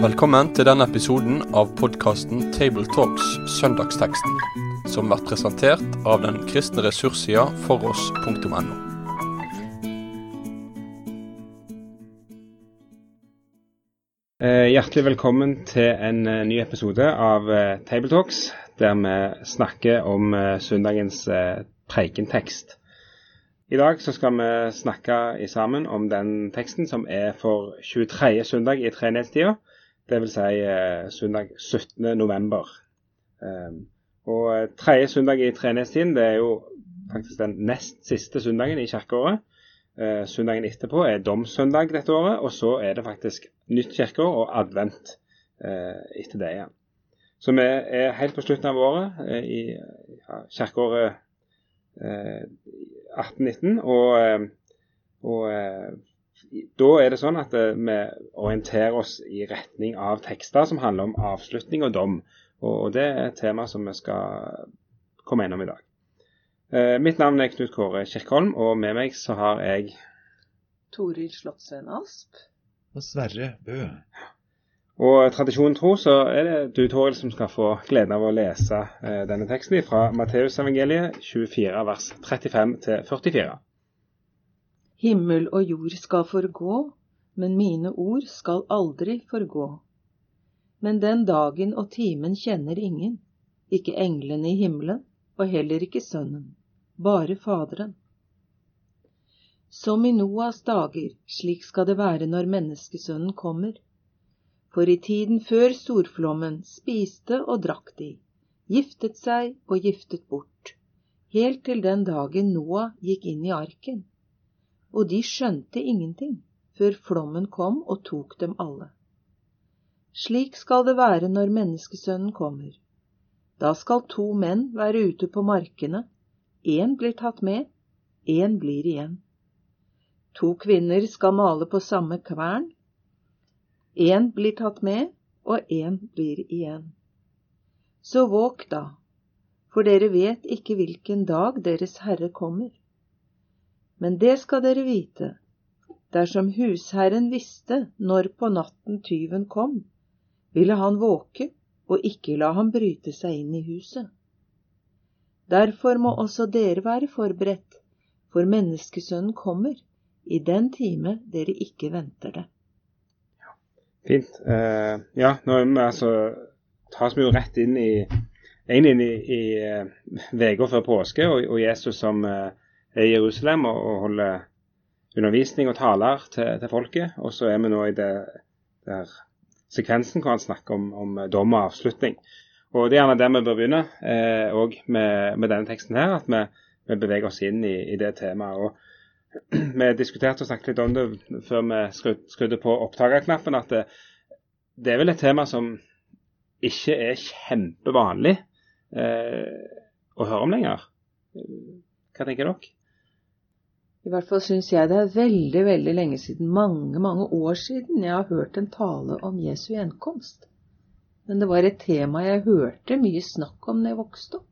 Velkommen til denne episoden av podkasten Tabletalks Søndagsteksten, som blir presentert av den kristne ressurssida foross.no. Eh, hjertelig velkommen til en eh, ny episode av eh, Tabletalks, der vi snakker om søndagens prekentekst. I dag så skal vi snakke sammen om den teksten som er for 23. søndag i treenighetstida, dvs. Si, søndag 17. november. Og tredje søndag i treenighetstiden det er jo faktisk den nest siste søndagen i kirkeåret. Eh, søndagen etterpå er domssøndag dette året, og så er det faktisk nytt kirkeår og advent eh, etter det igjen. Så vi er helt på slutten av året eh, i ja, kirkeåret 1819. Og, og da er det sånn at vi orienterer oss i retning av tekster som handler om avslutning og dom. Og det er et tema som vi skal komme innom i dag. Eh, mitt navn er Knut Kåre Kirkholm, og med meg så har jeg Toril Slottsveen Asp. Og Sverre Bø. Og tradisjonen tro så er det du, Toril, som skal få gleden av å lese eh, denne teksten fra Matteusevangeliet 24, vers 35 til 44. Himmel og jord skal forgå, men mine ord skal aldri forgå. Men den dagen og timen kjenner ingen, ikke englene i himmelen, og heller ikke Sønnen bare Faderen. Som i Noas dager, slik skal det være når Menneskesønnen kommer. For i tiden før storflommen spiste og drakk de, giftet seg og giftet bort, helt til den dagen Noah gikk inn i arken. Og de skjønte ingenting før flommen kom og tok dem alle. Slik skal det være når Menneskesønnen kommer. Da skal to menn være ute på markene Én blir tatt med, én blir igjen. To kvinner skal male på samme kvern. Én blir tatt med, og én blir igjen. Så våk da, for dere vet ikke hvilken dag Deres Herre kommer. Men det skal dere vite, dersom husherren visste når på natten tyven kom, ville han våke og ikke la ham bryte seg inn i huset. Derfor må også dere være forberedt, for menneskesønnen kommer i den time dere ikke venter det. Fint. Uh, ja, nå er vi altså tas vi jo rett inn i inn i, i uka uh, før påske, og, og, Jesus som uh, er i Jerusalem og, og, holder undervisning og taler til, til, folket. Og så er vi nå i det der sekvensen hvor han snakker om, om dom og avslutning. Og Det er gjerne der vi bør begynne, òg eh, med, med, denne teksten her. At vi, vi beveger oss inn i, i, det temaet. og Vi diskuterte og snakket litt om det før vi skrudde på opptakerknappen. At det, det, er vel et tema som ikke er kjempevanlig eh, å høre om lenger. Hva tenker dere? I hvert fall syns jeg det er veldig, veldig lenge siden, mange, mange år siden, jeg har hørt en tale om Jesu gjenkomst. Men det var et tema jeg hørte mye snakk om da jeg vokste opp.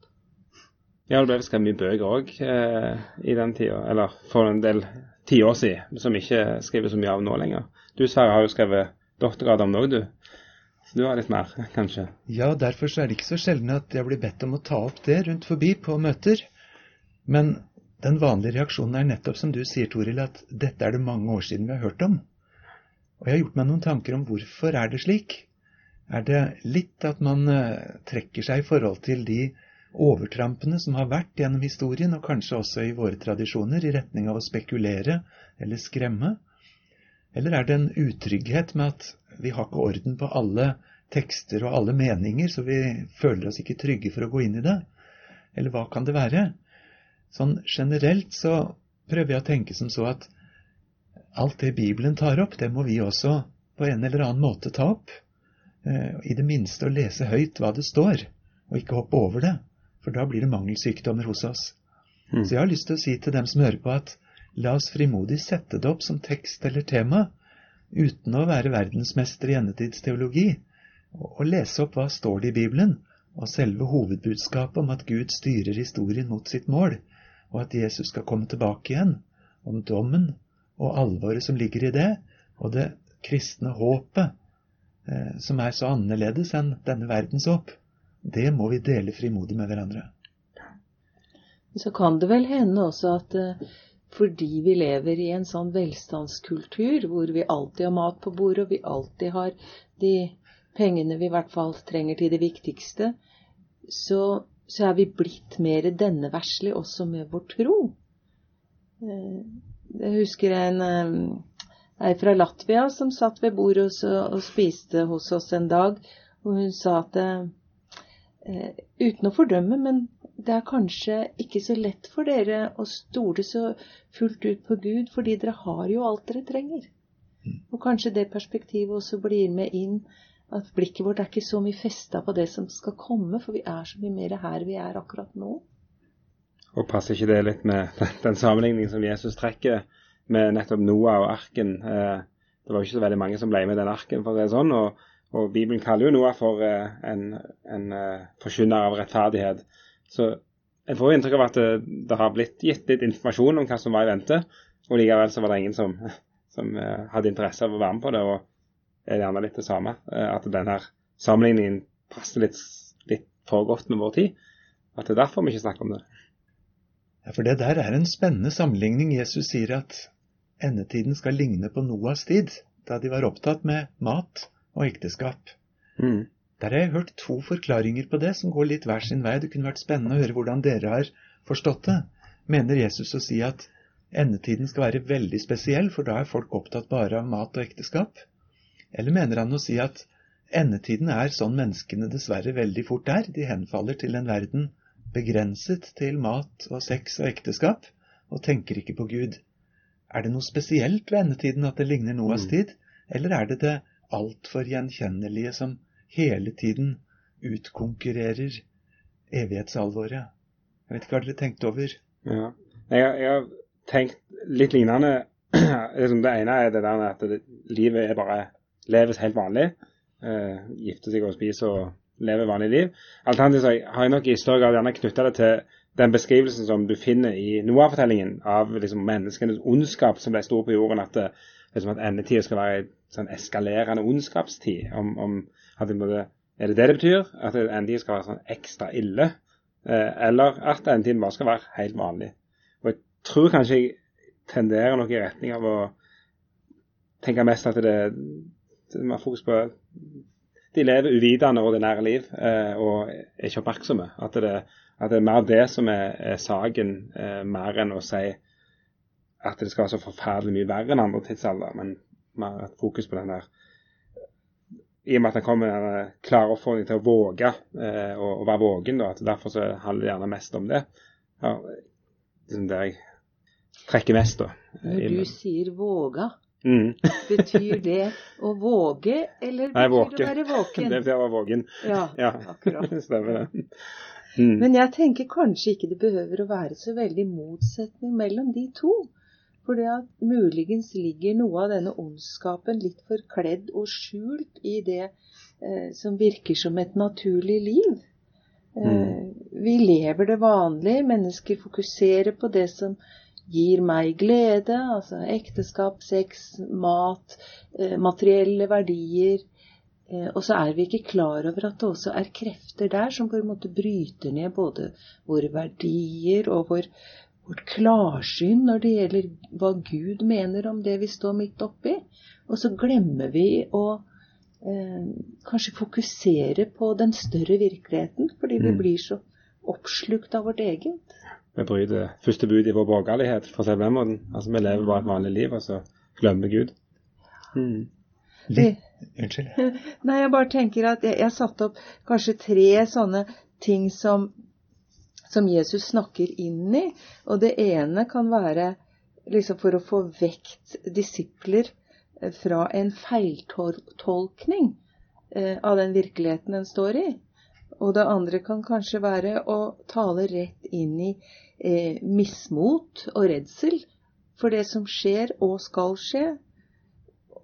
Ja, det ble skrevet mye bøker òg eh, i den tida, eller for en del tiår siden, som ikke skriver så mye av nå lenger. Du Sverre, har jo skrevet doktorgrad om òg, du. Så du har litt mer, kanskje? Ja, derfor er det ikke så sjelden at jeg blir bedt om å ta opp det rundt forbi på møter. Men den vanlige reaksjonen er nettopp som du sier, Toril, at dette er det mange år siden vi har hørt om. Og jeg har gjort meg noen tanker om hvorfor er det slik er det litt at man eh, trekker seg i forhold til de overtrampene som har vært gjennom historien, og kanskje også i våre tradisjoner, i retning av å spekulere eller skremme? Eller er det en utrygghet med at vi har ikke orden på alle tekster og alle meninger, så vi føler oss ikke trygge for å gå inn i det? Eller hva kan det være? Sånn generelt så prøver jeg å tenke som så at alt det Bibelen tar opp, det må vi også på en eller annen måte ta opp. Eh, i det minste å lese høyt hva det står, og ikke hoppe over det, for da blir det mangelsykdommer hos oss. Mm. Så jeg har lyst til å si til dem som hører på, at la oss frimodig sette det opp som tekst eller tema, uten å være verdensmester i endetidsteologi, og lese opp hva står det i Bibelen, og selve hovedbudskapet om at Gud styrer historien mot sitt mål, og at Jesus skal komme tilbake igjen om dommen og alvoret som ligger i det, og det kristne håpet, eh, som er så annerledes enn denne verdens håp. Det må vi dele frimodig med hverandre. Så kan det vel hende også at eh, fordi vi lever i en sånn velstandskultur hvor vi alltid har mat på bordet, og vi alltid har de pengene vi i hvert fall trenger til det viktigste, så, så er vi blitt mer denne verslig også med vår tro. Eh, jeg husker en eh, ei fra Latvia som satt ved bordet og, spiste hos oss en dag, og hun sa at uten å fordømme, men det er kanskje ikke så lett for dere å stole så fullt ut på Gud, fordi dere har jo alt dere trenger. Mm. Og kanskje det perspektivet også blir med inn at blikket vårt er ikke så mye festa på det som skal komme, for vi er så mye mer her vi er akkurat nå. Og passer ikke det litt med den sammenligningen som Jesus trekker med nettopp Noah og arken? Eh, det var jo ikke så veldig mange som ble med i den arken, for å si det sånn. og og Bibelen kaller jo Noah for uh, en, en uh, forkynner av rettferdighet. Så jeg får inntrykk av at det, det, har blitt gitt litt informasjon om hva som var i vente, og likevel så var det ingen som, som hadde interesse av å være med på det. og er gjerne litt det samme. At denne sammenligningen passer litt, litt, for godt med vår tid. At det er derfor vi ikke snakker om det. Ja, For det der er en spennende sammenligning. Jesus sier at endetiden skal ligne på Noahs tid, da de var opptatt med mat og ekteskap. Mm. Der har jeg hørt to forklaringer på det som går litt hver sin vei. Det kunne vært spennende å høre hvordan dere har forstått det. Mener Jesus å si at endetiden skal være veldig spesiell, for da er folk opptatt bare av mat og ekteskap? Eller mener han å si at endetiden er sånn menneskene dessverre veldig fort er? De henfaller til en verden begrenset til mat og sex og ekteskap, og tenker ikke på Gud. Er det noe spesielt ved endetiden at det ligner Noas mm. tid, eller er det det altfor gjenkjennelige som hele tiden utkonkurrerer evighetsalvoret. Jeg vet ikke hva dere tenkte over? Ja. Jeg, jeg har tenkt litt lignende. Liksom det ene er det der at det, livet er bare leves helt vanlig. Uh, gifte seg og spise og leve vanlig liv. Alternativt har jeg nok i større grad gjerne knytta det til den beskrivelsen som du finner i Noah-fortellingen av liksom, menneskenes ondskap som ble stor på jorden. At, liksom, at endetida skal være sånn eskalerende ondskapstid. Om, om at det, er det det det betyr? At endetiden skal være sånn ekstra ille? Eh, eller at endetiden bare skal være helt vanlig? Og jeg tror kanskje jeg tenderer noe i retning av å tenke mest at det, må fokus på de lever uvitende ordinære liv eh, og er ikke oppmerksomme. At det, at det, er mer det som er, er saken, eh, mer enn å si at det skal være så forferdelig mye verre enn andre tidsalder. Men mer et fokus på den der I og med at det kommer en klar oppfordring til å våge, eh, og, være vågen, da, at derfor så handler det gjerne mest om det. Ja, liksom det jeg trekker mest, da. Når du sier 'våga', mm. betyr det å våge, eller betyr Nei, det å være våken? Det betyr å være vågen. Ja, ja. akkurat. Stemmer det. Mm. Men jeg tenker kanskje ikke det behøver å være så veldig motsetning mellom de to. For det at muligens ligger noe av denne ondskapen litt forkledd og skjult i det eh, som virker som et naturlig liv. Eh, mm. Vi lever det vanlige. Mennesker fokuserer på det som gir meg glede. Altså ekteskap, sex, mat, eh, materielle verdier. Eh, og så er vi ikke klar over at det også er krefter der som på en måte bryter ned både våre verdier og vår, vårt klarsyn når det gjelder hva Gud mener om det vi står midt oppi. Og så glemmer vi å eh, kanskje fokusere på den større virkeligheten, fordi vi mm. blir så oppslukt av vårt eget. Vi bryter første bud i vår borgerlighet, for å si det på den måten. Altså, vi lever bare et vanlig liv, og så glemmer Gud. Mm. Litt. Unnskyld. Nei, jeg bare tenker at jeg har satt opp kanskje tre sånne ting som som Jesus snakker inn i. Og det ene kan være liksom for å få vekt disipler eh, fra en feiltolkning eh, av den virkeligheten en står i. Og det andre kan kanskje være å tale rett inn i eh, mismot og redsel for det som skjer og skal skje.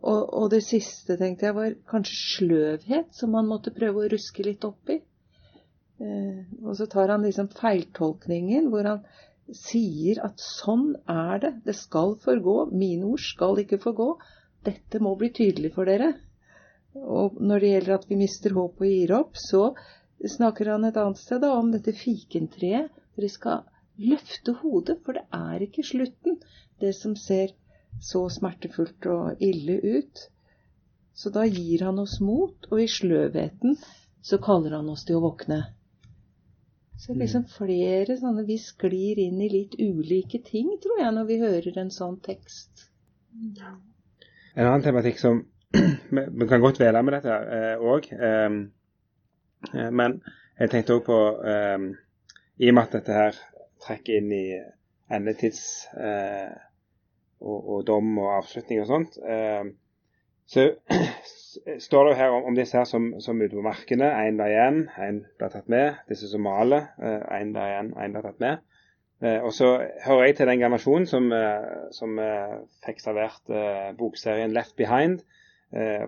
Og, og, det siste tenkte jeg var kanskje sløvhet, som man måtte prøve å ruske litt opp i. Eh, og så tar han liksom feiltolkningen hvor han sier at sånn er det, det skal forgå, mine ord skal ikke forgå. Dette må bli tydelig for dere. Og når det gjelder at vi mister håp og gir opp, så snakker han et annet sted da, om dette fikentreet. Dere skal løfte hodet, for det er ikke slutten, det som ser så smertefullt og ille ut. Så da gir han oss mot, og i sløvheten så kaller han oss til å våkne. Så liksom flere sånne Vi sklir inn i litt ulike ting, tror jeg, når vi hører en sånn tekst. En annen tematikk som Vi kan godt dvele med dette òg. Eh, eh, men jeg tenkte òg på eh, I og med at dette her trekker inn i endetids eh, og, og, dom og avslutning og sånt, eh, så står det jo her om, om disse her som, som ute på markene. Én blir igjen, én ble tatt med. Disse som maler. Én blir igjen, én ble tatt med. Eh, og så hører jeg til den generasjonen som, eh, som eh, fikk servert bokserien Left Behind.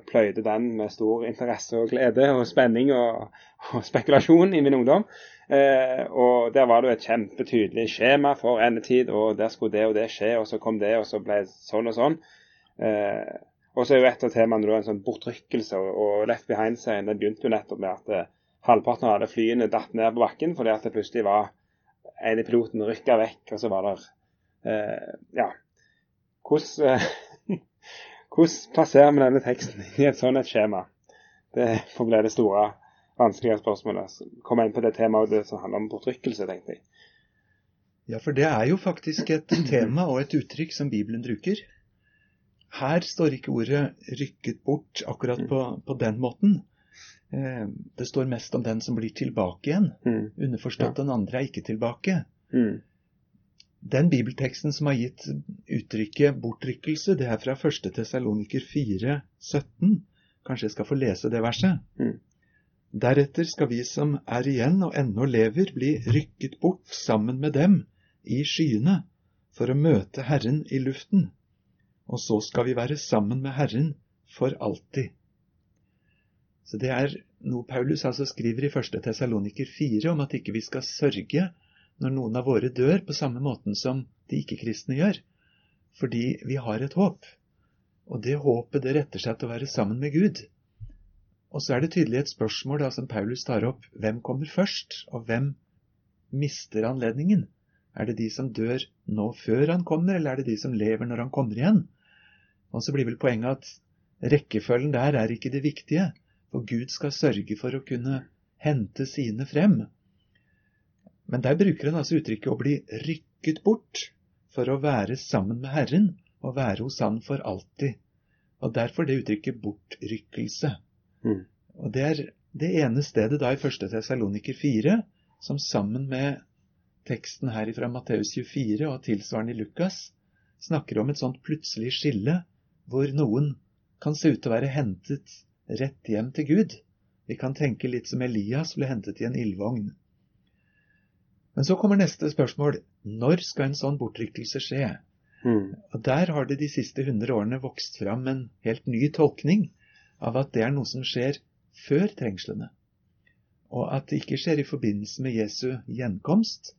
Pløyde den med stor interesse og glede og spenning og, og spekulasjon i min ungdom. og Der var det jo et kjempetydelig skjema for endetid, og der skulle det og det skje, og så kom det, og så ble det sånn og sånn. Og så er jo et av temaene en sånn bortrykkelse. Og Left Behind-serien den begynte jo nettopp med at eh, halvparten av alle flyene datt ned på bakken fordi at det plutselig var en i piloten rykka vekk, og så var det eh, Ja. Hvordan, eh, plasserer vi denne teksten i et sånt et skjema? Det får bli det store, vanskelige spørsmålet. Kom inn på det temaet det som handler om bortrykkelse, tenkte jeg. Ja, for det er jo faktisk et tema og et uttrykk som Bibelen bruker. Her står ikke ordet 'rykket bort' akkurat på, på den måten. Eh, det står mest om den som blir tilbake igjen. Mm. Underforstått ja. den andre er ikke tilbake. Mm. Den bibelteksten som har gitt uttrykket 'bortrykkelse', det er fra 1. Tessaloniker 4, 17. Kanskje jeg skal få lese det verset? Mm. Deretter skal vi som er igjen og ennå lever, bli rykket bort sammen med dem i skyene for å møte Herren i luften og så skal vi være sammen med Herren for alltid. Så Det er noe Paulus altså skriver i 1. Tessaloniker 4 om at ikke vi skal sørge når noen av våre dør, på samme måten som de ikke-kristne gjør, fordi vi har et håp. Og det håpet det retter seg til å være sammen med Gud. Og så er det tydelig et spørsmål da som Paulus tar opp. Hvem kommer først, og hvem mister anledningen? Er det de som dør nå før han kommer, eller er det de som lever når han kommer igjen? Og så blir vel poenget at rekkefølgen der er ikke det viktige, for Gud skal sørge for å kunne hente sine frem. Men der bruker han altså uttrykket å bli rykket bort for å være sammen med Herren og være hos Han for alltid. Og derfor det uttrykket bortrykkelse. Mm. Og det er det ene stedet da i 1. Tessaloniker 4 som sammen med teksten her fra Matteus 24 og tilsvarende i Lukas snakker om et sånt plutselig skille hvor noen kan se ut til å være hentet rett hjem til Gud. Vi kan tenke litt som Elias ble hentet i en ildvogn. Men så kommer neste spørsmål. Når skal en sånn bortrykkelse skje? Mm. Og Der har det de siste hundre årene vokst fram en helt ny tolkning av at det er noe som skjer før trengslene. Og at det ikke skjer i forbindelse med Jesu gjenkomst,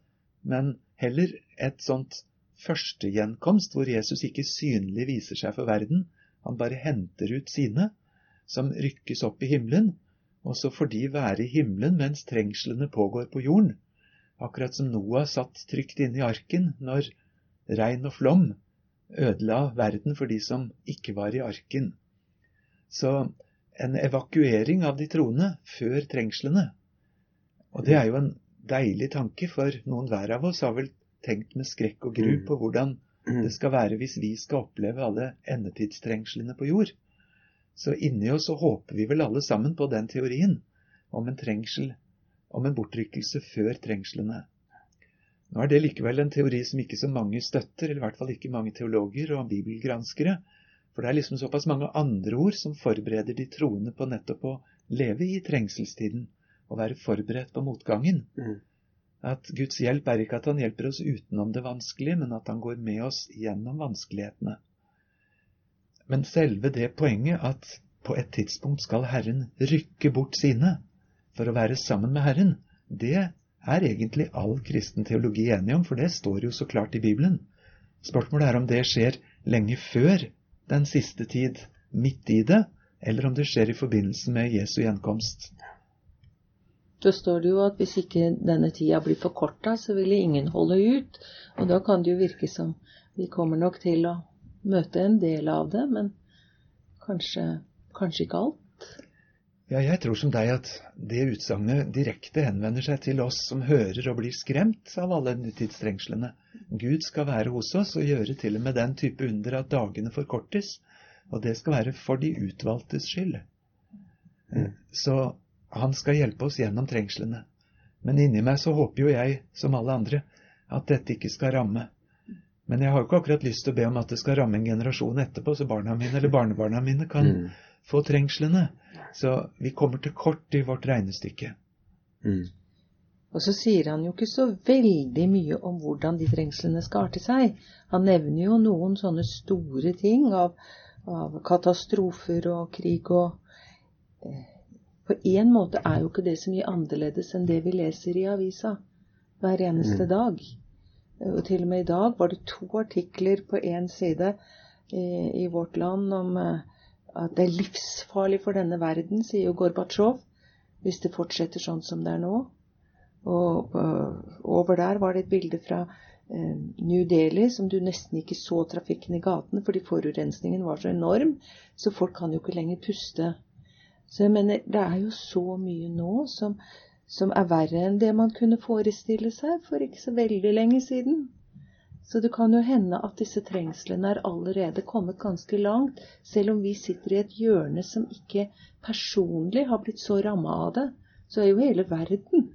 men heller et sånt første gjenkomst, hvor Jesus ikke synlig viser seg for verden. Han bare henter ut sine, som rykkes opp i himmelen, og så får de være i himmelen mens trengslene pågår på jorden. Akkurat som Noah satt trygt inne i arken når regn og flom ødela verden for de som ikke var i arken. Så en evakuering av de troende før trengslene. Og det er jo en deilig tanke, for noen hver av oss har vel tenkt med skrekk og gru mm. på hvordan mm. det skal være hvis vi skal oppleve alle endetidstrengslene på jord. Så inni oss så håper vi vel alle sammen på den teorien om en trengsel, om en bortrykkelse før trengslene. Nå er det likevel en teori som ikke så mange støtter, eller i hvert fall ikke mange teologer og bibelgranskere. For det er liksom såpass mange andre ord som forbereder de troende på nettopp å leve i trengselstiden og være forberedt på motgangen. Mm. At Guds hjelp er ikke at han hjelper oss utenom det vanskelige, men at han går med oss gjennom vanskelighetene. Men selve det poenget at på et tidspunkt skal Herren rykke bort sine for å være sammen med Herren, det er egentlig all kristen teologi enig om, for det står jo så klart i Bibelen. Spørsmålet er om det skjer lenge før den siste tid, midt i det, eller om det skjer i forbindelse med Jesu gjenkomst. Da står det jo at hvis ikke denne tida blir forkorta, så vil ingen holde ut. Og da kan det jo virke som vi kommer nok til å møte en del av det, men kanskje, kanskje ikke alt. Ja, jeg tror som deg at det utsagnet direkte henvender seg til oss som hører og blir skremt av alle nutidstrengslene. Gud skal være hos oss og gjøre til og med den type under at dagene forkortes, og det skal være for de utvalgtes skyld. Mm. Så han skal hjelpe oss gjennom trengslene. Men inni meg så håper jo jeg, som alle andre, at dette ikke skal ramme. Men jeg har jo ikke akkurat lyst til å be om at det skal ramme en generasjon etterpå, så barna mine eller barnebarna mine kan mm få trengslene. Så vi kommer til kort i vårt regnestykke. Mm. Og så sier han jo ikke så veldig mye om hvordan de trengslene skal arte seg. Han nevner jo noen sånne store ting av, av katastrofer og krig og eh, På en måte er jo ikke det så mye annerledes enn det vi leser i avisa hver eneste mm. dag. Og til og med i dag var det to artikler på én side i, i Vårt Land om eh, at det er livsfarlig for denne verden, sier jo Gorbatsjov, hvis det fortsetter sånn som det er nå. Og uh, over der var det et bilde fra uh, New Delhi som du nesten ikke så trafikken i gatene fordi forurensningen var så enorm, så folk kan jo ikke lenger puste. Så jeg mener, det er jo så mye nå som, som er verre enn det man kunne forestille seg for ikke så veldig lenge siden. Så det kan jo hende at disse trengslene er allerede kommet ganske langt, selv om vi sitter i et hjørne som ikke personlig har blitt så ramma av det. Så er jo hele verden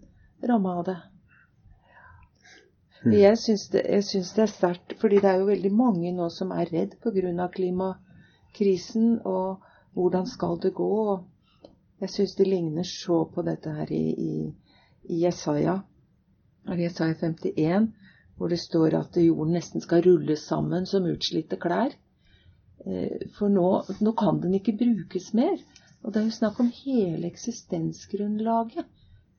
ramma av det. Hmm. Jeg syns det, det, er sterkt, fordi det er jo veldig mange nå som er redd pga. klimakrisen. Og hvordan skal det gå? Jeg syns det ligner så på dette her i, i, i Jesaja, Jesaja 51 hvor det står at jorden nesten skal rulles sammen som utslitte klær. Eh, for nå, nå, kan den ikke brukes mer. Og det er jo snakk om hele eksistensgrunnlaget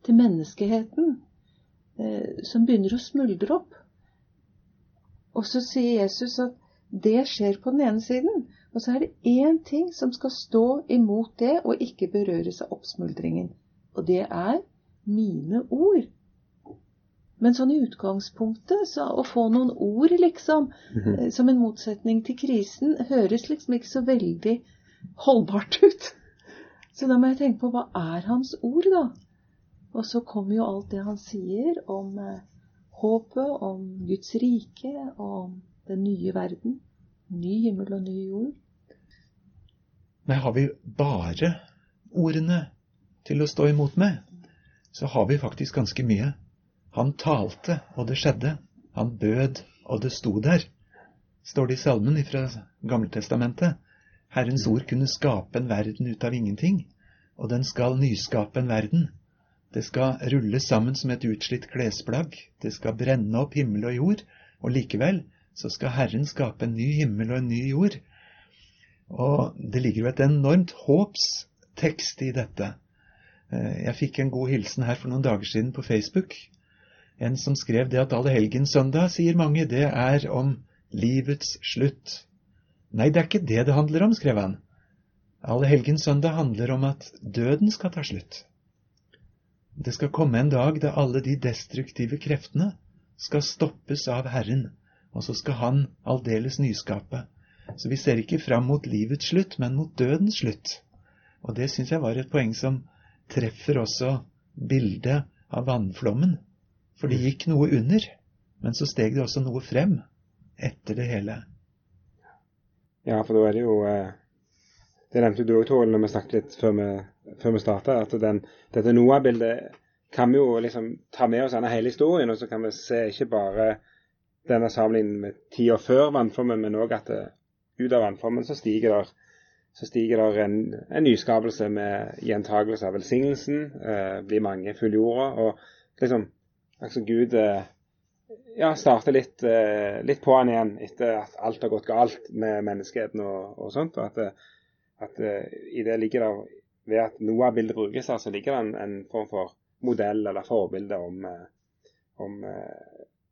til menneskeheten eh, som begynner å smuldre opp. Og så sier Jesus at det skjer på den ene siden. Og så er det én ting som skal stå imot det og ikke berøres av oppsmuldringen. Og det er mine ord. Men sånn i utgangspunktet, så å få noen ord, liksom, mm -hmm. som en motsetning til krisen, høres liksom ikke så veldig holdbart ut. Så da må jeg tenke på hva er hans ord, da? Og så kommer jo alt det han sier om eh, håpet, om Guds rike, om den nye verden. Ny himmel og ny jord. Men har vi bare ordene til å stå imot med, så har vi faktisk ganske mye. Han talte, og det skjedde. Han bød, og det sto der. Står det i salmen fra Gammeltestamentet. Herrens ord kunne skape en verden ut av ingenting, og den skal nyskape en verden. Det skal rulle sammen som et utslitt klesplagg, det skal brenne opp himmel og jord, og likevel så skal Herren skape en ny himmel og en ny jord. Og det ligger jo et enormt håpstekst i dette. Eh, jeg fikk en god hilsen her for noen dager siden på Facebook en som skrev det at allehelgenssøndag, sier mange, det er om livets slutt. Nei, det er ikke det det handler om, skrev han. Allehelgenssøndag handler om at døden skal ta slutt. Det skal komme en dag da alle de destruktive kreftene skal stoppes av Herren, og så skal Han aldeles nyskape. Så vi ser ikke fram mot livets slutt, men mot dødens slutt. Og det syns jeg var et poeng som treffer også bildet av vannflommen. For det gikk noe under, men så steg det også noe frem etter det hele. Ja, for da er det jo eh, Det nevnte du òg, Tore, når vi snakket litt før vi, før vi starta, at den, dette Noah-bildet kan vi jo liksom ta med oss denne hele historien, og så kan vi se ikke bare denne sammenligningen med tida før vannflommen, men òg at det, ut av vannformen så stiger der så stiger der en, en nyskapelse med gjentagelse av velsignelsen. Eh, blir mange fullgjorda. Og liksom Altså Gud eh, ja, starter litt, eh, litt på han igjen etter at alt har gått galt med menneskeheten og, og sånt. og at, eh, at i det ligger der, Ved at Noah-bildet brukes, så ligger det en, en, form for modell eller forbilde om, om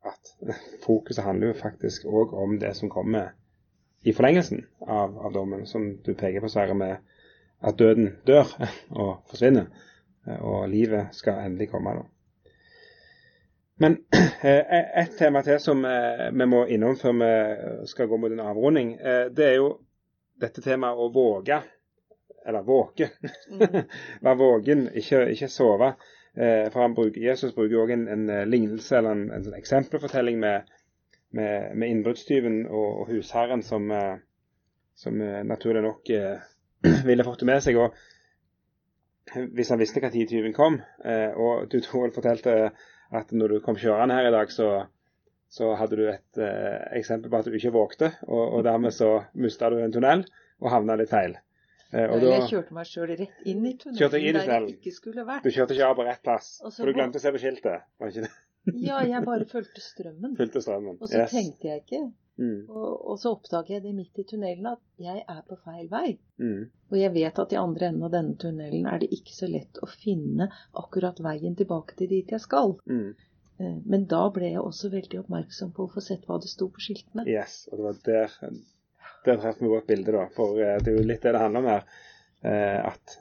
at fokuset handler jo faktisk òg om det som kommer i forlengelsen av, av, dommen, som du peker på, Sverre, med at døden dør og forsvinner, og livet skal endelig komme. da. Men et tema til som vi må innom før vi skal gå mot en avrunding, det er jo dette temaet å våge. Eller våke. Være vågen, ikke, ikke sove. For bruker, Jesus bruker òg en, en, lignelse eller en, en eksempelfortelling med med, med innbruddstyven og, og, husherren som, eh, som eh, naturlig nok eh, ville fått det med seg. og Hvis han visste når tyven kom, og du Tor fortalte at når du kom kjørende her i dag, så, så hadde du et eksempel på at du ikke vågte, og, og dermed så mista du en tunnel og havna litt feil. Eh, da, jeg kjørte meg sjøl rett inn i tunnelen der jeg ikke skulle vært. Du kjørte ikke av på rett plass, for du glemte å se på skiltet? var ikke det? Ja, jeg bare fulgte strømmen. Fulgte strømmen. Og så yes. tenkte jeg ikke. Mm. Og, og, så oppdager jeg det midt i tunnelen at jeg er på feil vei. Mm. Og jeg vet at i andre enden av denne tunnelen er det ikke så lett å finne akkurat veien tilbake til dit jeg skal. Mm. Eh, men da ble jeg også veldig oppmerksom på å få sett hva det sto på skiltene. Yes, og det var der, der traff vi vårt bilde, da. For eh, det er jo litt det det handler om her. Eh, at,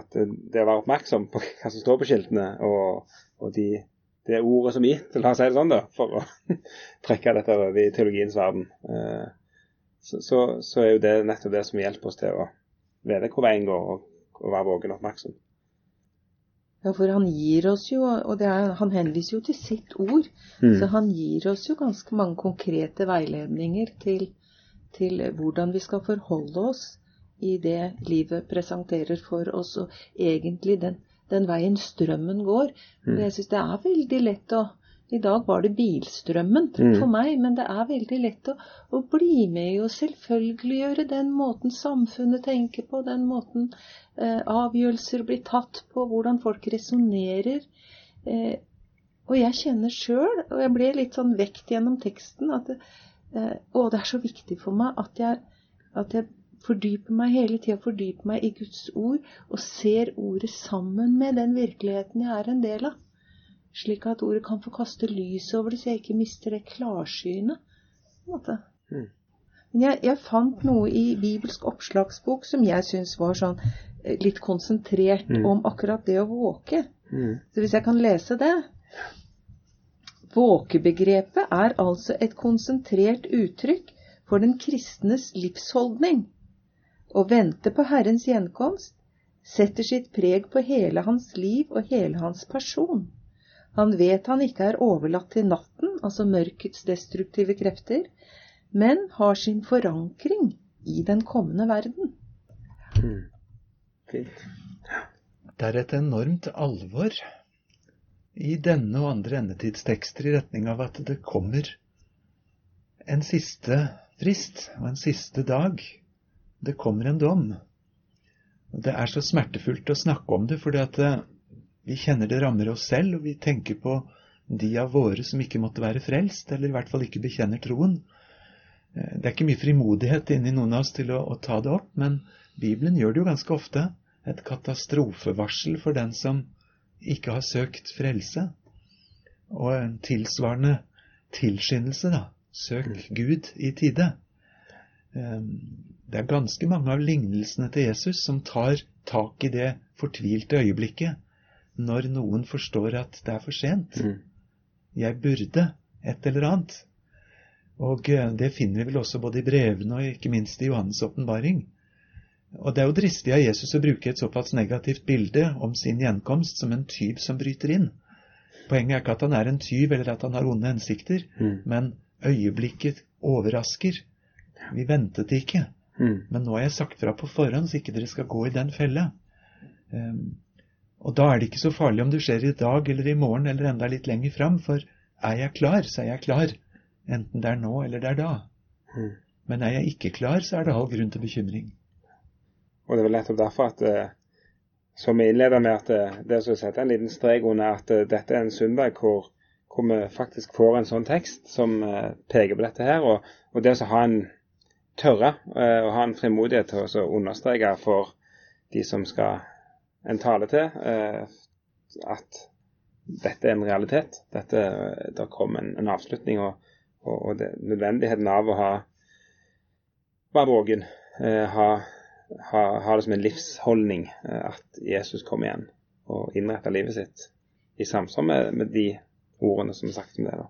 at det å være oppmerksom på hva som står på skiltene, og, og de det ordet som gitt, la oss si det sånn, da, for å trekke dette over i teologiens verden. Eh, så, så, så, er jo det nettopp det som hjelper oss til å vite hvor veien går, og, og være våken oppmerksom. Ja, for han gir oss jo, og er, han henviser jo til sitt ord, mm. så han gir oss jo ganske mange konkrete veiledninger til, til hvordan vi skal forholde oss i det livet presenterer for oss, og egentlig den den veien strømmen går. Mm. Jeg syns det er veldig lett å I dag var det bilstrømmen mm. for meg, men det er veldig lett å, å bli med i å selvfølgeliggjøre den måten samfunnet tenker på, den måten eh, avgjørelser blir tatt på, hvordan folk resonnerer. Eh, og jeg kjenner sjøl, og jeg ble litt sånn vekt gjennom teksten, at det, eh, å, det er så viktig for meg at jeg, at jeg fordyper meg hele tida, fordyper meg i Guds ord og ser ordet sammen med den virkeligheten jeg er en del av. Slik at ordet kan få kaste lys over det, så jeg ikke mister det klarsynet. Mm. Men jeg, jeg, fant noe i bibelsk oppslagsbok som jeg syns var sånn eh, litt konsentrert mm. om akkurat det å våke. Mm. Så hvis jeg kan lese det Våkebegrepet er altså et konsentrert uttrykk for den kristnes livsholdning å vente på Herrens gjenkomst setter sitt preg på hele hans liv og hele hans person. Han vet han ikke er overlatt til natten, altså mørkets destruktive krefter, men har sin forankring i den kommende verden. Mm. Fint. Det er et enormt alvor i denne og andre endetidstekster i retning av at det kommer en siste frist og en siste dag det kommer en dom. Og Det er så smertefullt å snakke om det, fordi at eh, vi kjenner det rammer oss selv, og vi tenker på de av våre som ikke måtte være frelst, eller i hvert fall ikke bekjenner troen. Eh, det er ikke mye frimodighet inni noen av oss til å, å ta det opp, men Bibelen gjør det jo ganske ofte. Et katastrofevarsel for den som ikke har søkt frelse. Og en tilsvarende tilskyndelse, da. Søk Gud i tide. Ehm, det er ganske mange av lignelsene til Jesus som tar tak i det fortvilte øyeblikket når noen forstår at det er for sent. Mm. Jeg burde et eller annet. Og eh, det finner vi vel også både i brevene og ikke minst i Johannes' åpenbaring. Og det er jo dristig av Jesus å bruke et såpass negativt bilde om sin gjenkomst som en tyv som bryter inn. Poenget er ikke at han er en tyv eller at han har onde hensikter, mm. men øyeblikket overrasker vi ventet ikke. Mm. Men nå har jeg sagt fra på forhånd, så ikke dere skal gå i den fella. Um, og da er det ikke så farlig om det skjer i dag eller i morgen eller enda litt lenger fram, for er jeg klar, så er jeg klar. Enten det er nå eller det er da. Mm. Men er jeg ikke klar, så er det all grunn til bekymring. Og det er vel nettopp derfor at eh, som vi innleder med at eh, det å sette en liten strek under at eh, dette er en søndag hvor, hvor, vi faktisk får en sånn tekst som peker på dette her. Og, og det å ha en tørre eh, å ha en frimodighet til å understreke for de som skal en tale til, eh, at dette er en realitet. Dette, det kom en, en avslutning, og, og, og det, nødvendigheten av å ha være våken, eh, ha, ha, ha, det som en livsholdning eh, at Jesus kom igjen og innrette livet sitt i samsvar med, med, de ordene som er sagt om det. da.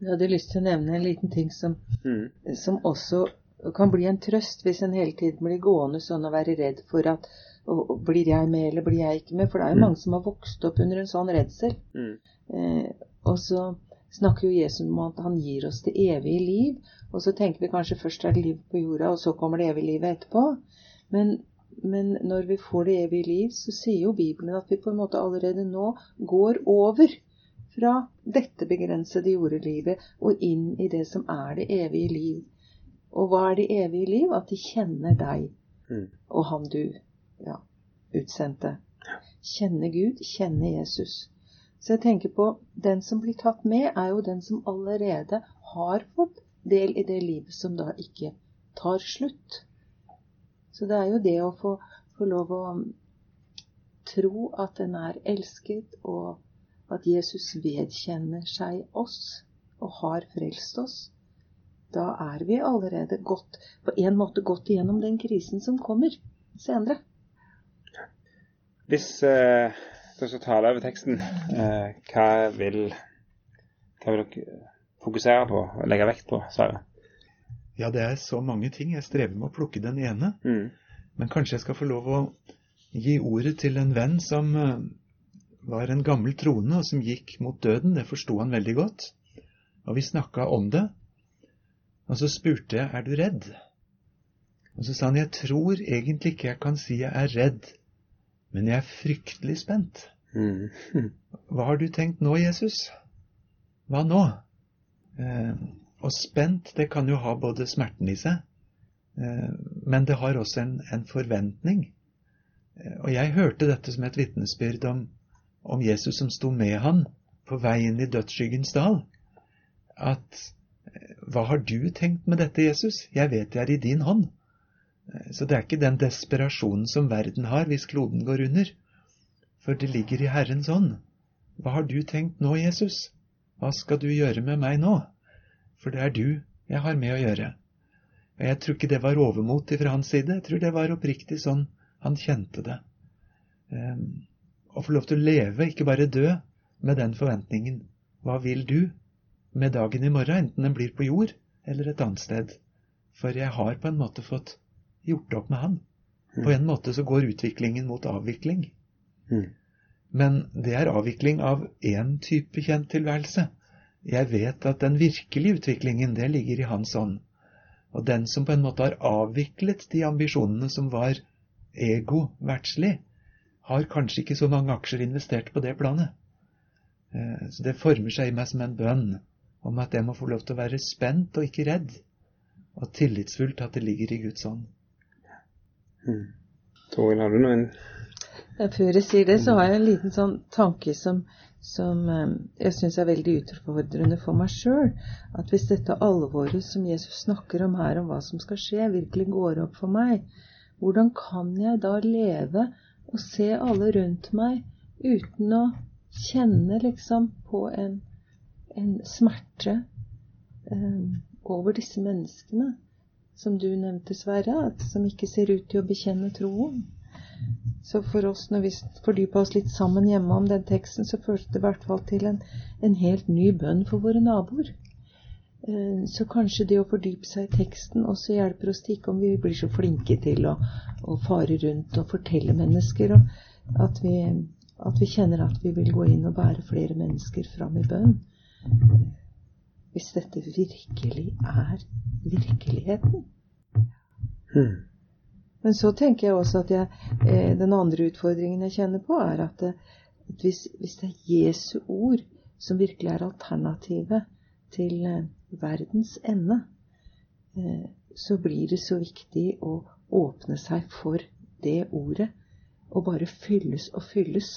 Jeg hadde lyst til å nevne en liten ting som, mm. som også kan bli en trøst hvis en hele tiden blir gående sånn og være redd for at og, Blir jeg med, eller blir jeg ikke med? For det er jo mm. mange som har vokst opp under en sånn redsel. Mm. Eh, og så snakker jo Jesus om at han gir oss det evige liv. Og så tenker vi kanskje først er det liv på jorda, og så kommer det evige livet etterpå. Men, men når vi får det evige liv, så sier jo Bibelen at vi på en måte allerede nå går over fra dette begrensede jordelivet og inn i det som er det evige liv. Og hva er det evige liv? At de kjenner deg mm. og han du ja, utsendte. Kjenne Gud, kjenne Jesus. Så jeg tenker på den som blir tatt med, er jo den som allerede har fått del i det livet som da ikke tar slutt. Så det er jo det å få, få lov å tro at en er elsket, og at Jesus vedkjenner seg oss og har frelst oss da er vi allerede godt, på en måte gått igjennom den krisen som kommer senere. Hvis eh, dere skal tale over teksten, eh, hva, vil, hva vil dere fokusere på og legge vekt på, Sara? Ja, det er så mange ting. Jeg strever med å plukke den ene. Mm. Men kanskje jeg skal få lov å gi ordet til en venn som uh, var en gammel troende, og som gikk mot døden. Det forsto han veldig godt. Og vi snakka om det. Og så spurte jeg er du redd. Og så sa han jeg tror egentlig ikke jeg kan si jeg er redd, men jeg er fryktelig spent. Mm. Hva har du tenkt nå, Jesus? Hva nå? Eh, og spent, det kan jo ha både smerten i seg, eh, men det har også en, en forventning. Eh, og jeg hørte dette som et vitnesbyrd om, om Jesus som sto med han på veien i dødsskyggens dal. At hva har du tenkt med dette, Jesus? Jeg vet det er i din hånd. Så det er ikke den desperasjonen som verden har hvis kloden går under. For det ligger i Herrens hånd. Hva har du tenkt nå, Jesus? Hva skal du gjøre med meg nå? For det er du jeg har med å gjøre. Og Jeg tror ikke det var overmot fra hans side. Jeg tror det var oppriktig sånn han kjente det. Um, å få lov til å leve, ikke bare dø, med den forventningen. Hva vil du? med dagen i morgen, enten den blir på jord eller et annet sted. For jeg har på en måte fått gjort opp med han. På mm. en måte så går utviklingen mot avvikling. Mm. Men det er avvikling av én type kjent tilværelse. Jeg vet at den virkelige utviklingen, det ligger i hans ånd. Og den som på en måte har avviklet de ambisjonene som var ego-verdslig, har kanskje ikke så mange aksjer investert på det planet. Eh, så det former seg i meg som en bønn om at jeg må få lov til å være spent og ikke redd, og tillitsfullt at det ligger i Guds ånd. Mm. Toril, har du noen Før jeg sier det, så har jeg en liten sånn tanke som, som eh, jeg syns er veldig utfordrende for meg sjøl. At hvis dette alvoret som Jesus snakker om her, om hva som skal skje, virkelig går opp for meg, hvordan kan jeg da leve og se alle rundt meg uten å kjenne liksom på en en smerte eh, over disse menneskene, som du nevnte, Sverre, som ikke ser ut til å bekjenne troen. Så for oss, når vi fordypa oss litt sammen hjemme om den teksten, så førte det i hvert fall til en, en helt ny bønn for våre naboer. Ehm, så kanskje det å fordype seg i teksten også hjelper oss til ikke om vi blir så flinke til å, å fare rundt og fortelle mennesker, og at vi, at vi kjenner at vi vil gå inn og bære flere mennesker fram i bønn hvis dette virkelig er virkeligheten. Hmm. Men så tenker jeg også at jeg, eh, den andre utfordringen jeg kjenner på, er at, det, at hvis, hvis, det er Jesu ord som virkelig er alternativet til eh, verdens ende, eh, så blir det så viktig å åpne seg for det ordet og bare fylles og fylles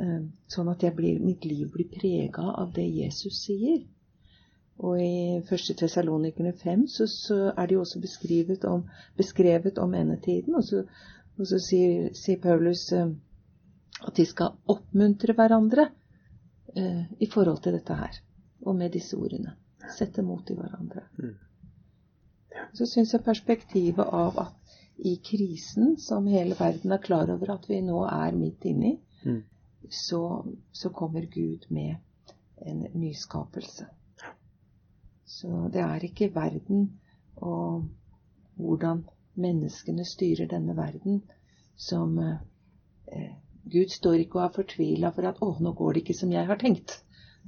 Eh, sånn at blir, mitt liv blir prega av det Jesus sier. Og i 1. Tessalonikerne 5 så, så, er det jo også beskrevet om, beskrevet om endetiden. Og så, og så sier, sier, Paulus eh, At de skal oppmuntre hverandre eh, i forhold til dette her. Og med disse ordene. Sette mot i hverandre. Mm. Så syns jeg perspektivet av at i krisen, som hele verden er klar over at vi nå er midt inni, Mm. så, så kommer Gud med en nyskapelse. Så det er ikke verden og hvordan menneskene styrer denne verden som eh, Gud står ikke og er fortvila for at 'Å, nå går det ikke som jeg har tenkt'.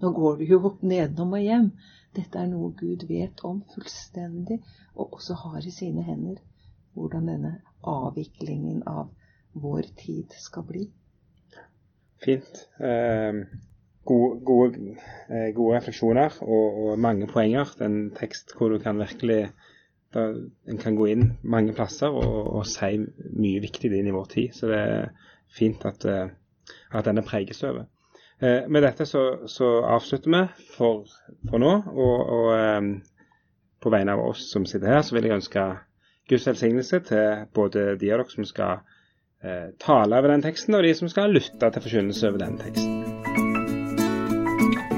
Nå går det jo nedenom og hjem. Dette er noe Gud vet om fullstendig, og også har i sine hender. Hvordan denne avviklingen av vår tid skal bli. Fint. Eh, gode, gode, eh, gode refleksjoner og, og, mange poenger. Det er en tekst hvor du kan virkelig da, En kan gå inn mange plasser og, og si mye viktig inn i vår tid. Så det er fint at, eh, at denne preges over. Eh, med dette så, så, avslutter vi for, for nå. Og, og eh, på vegne av oss som sitter her, så vil jeg ønske Guds velsignelse til både de av dere som skal eh, tale over den teksten, og de som skal lytte til forkynnelse over den teksten.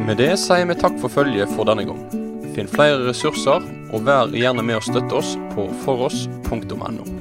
Med det sier vi takk for følget for denne gang. Finn flere ressurser, og vær gjerne med å støtte oss på foross.no.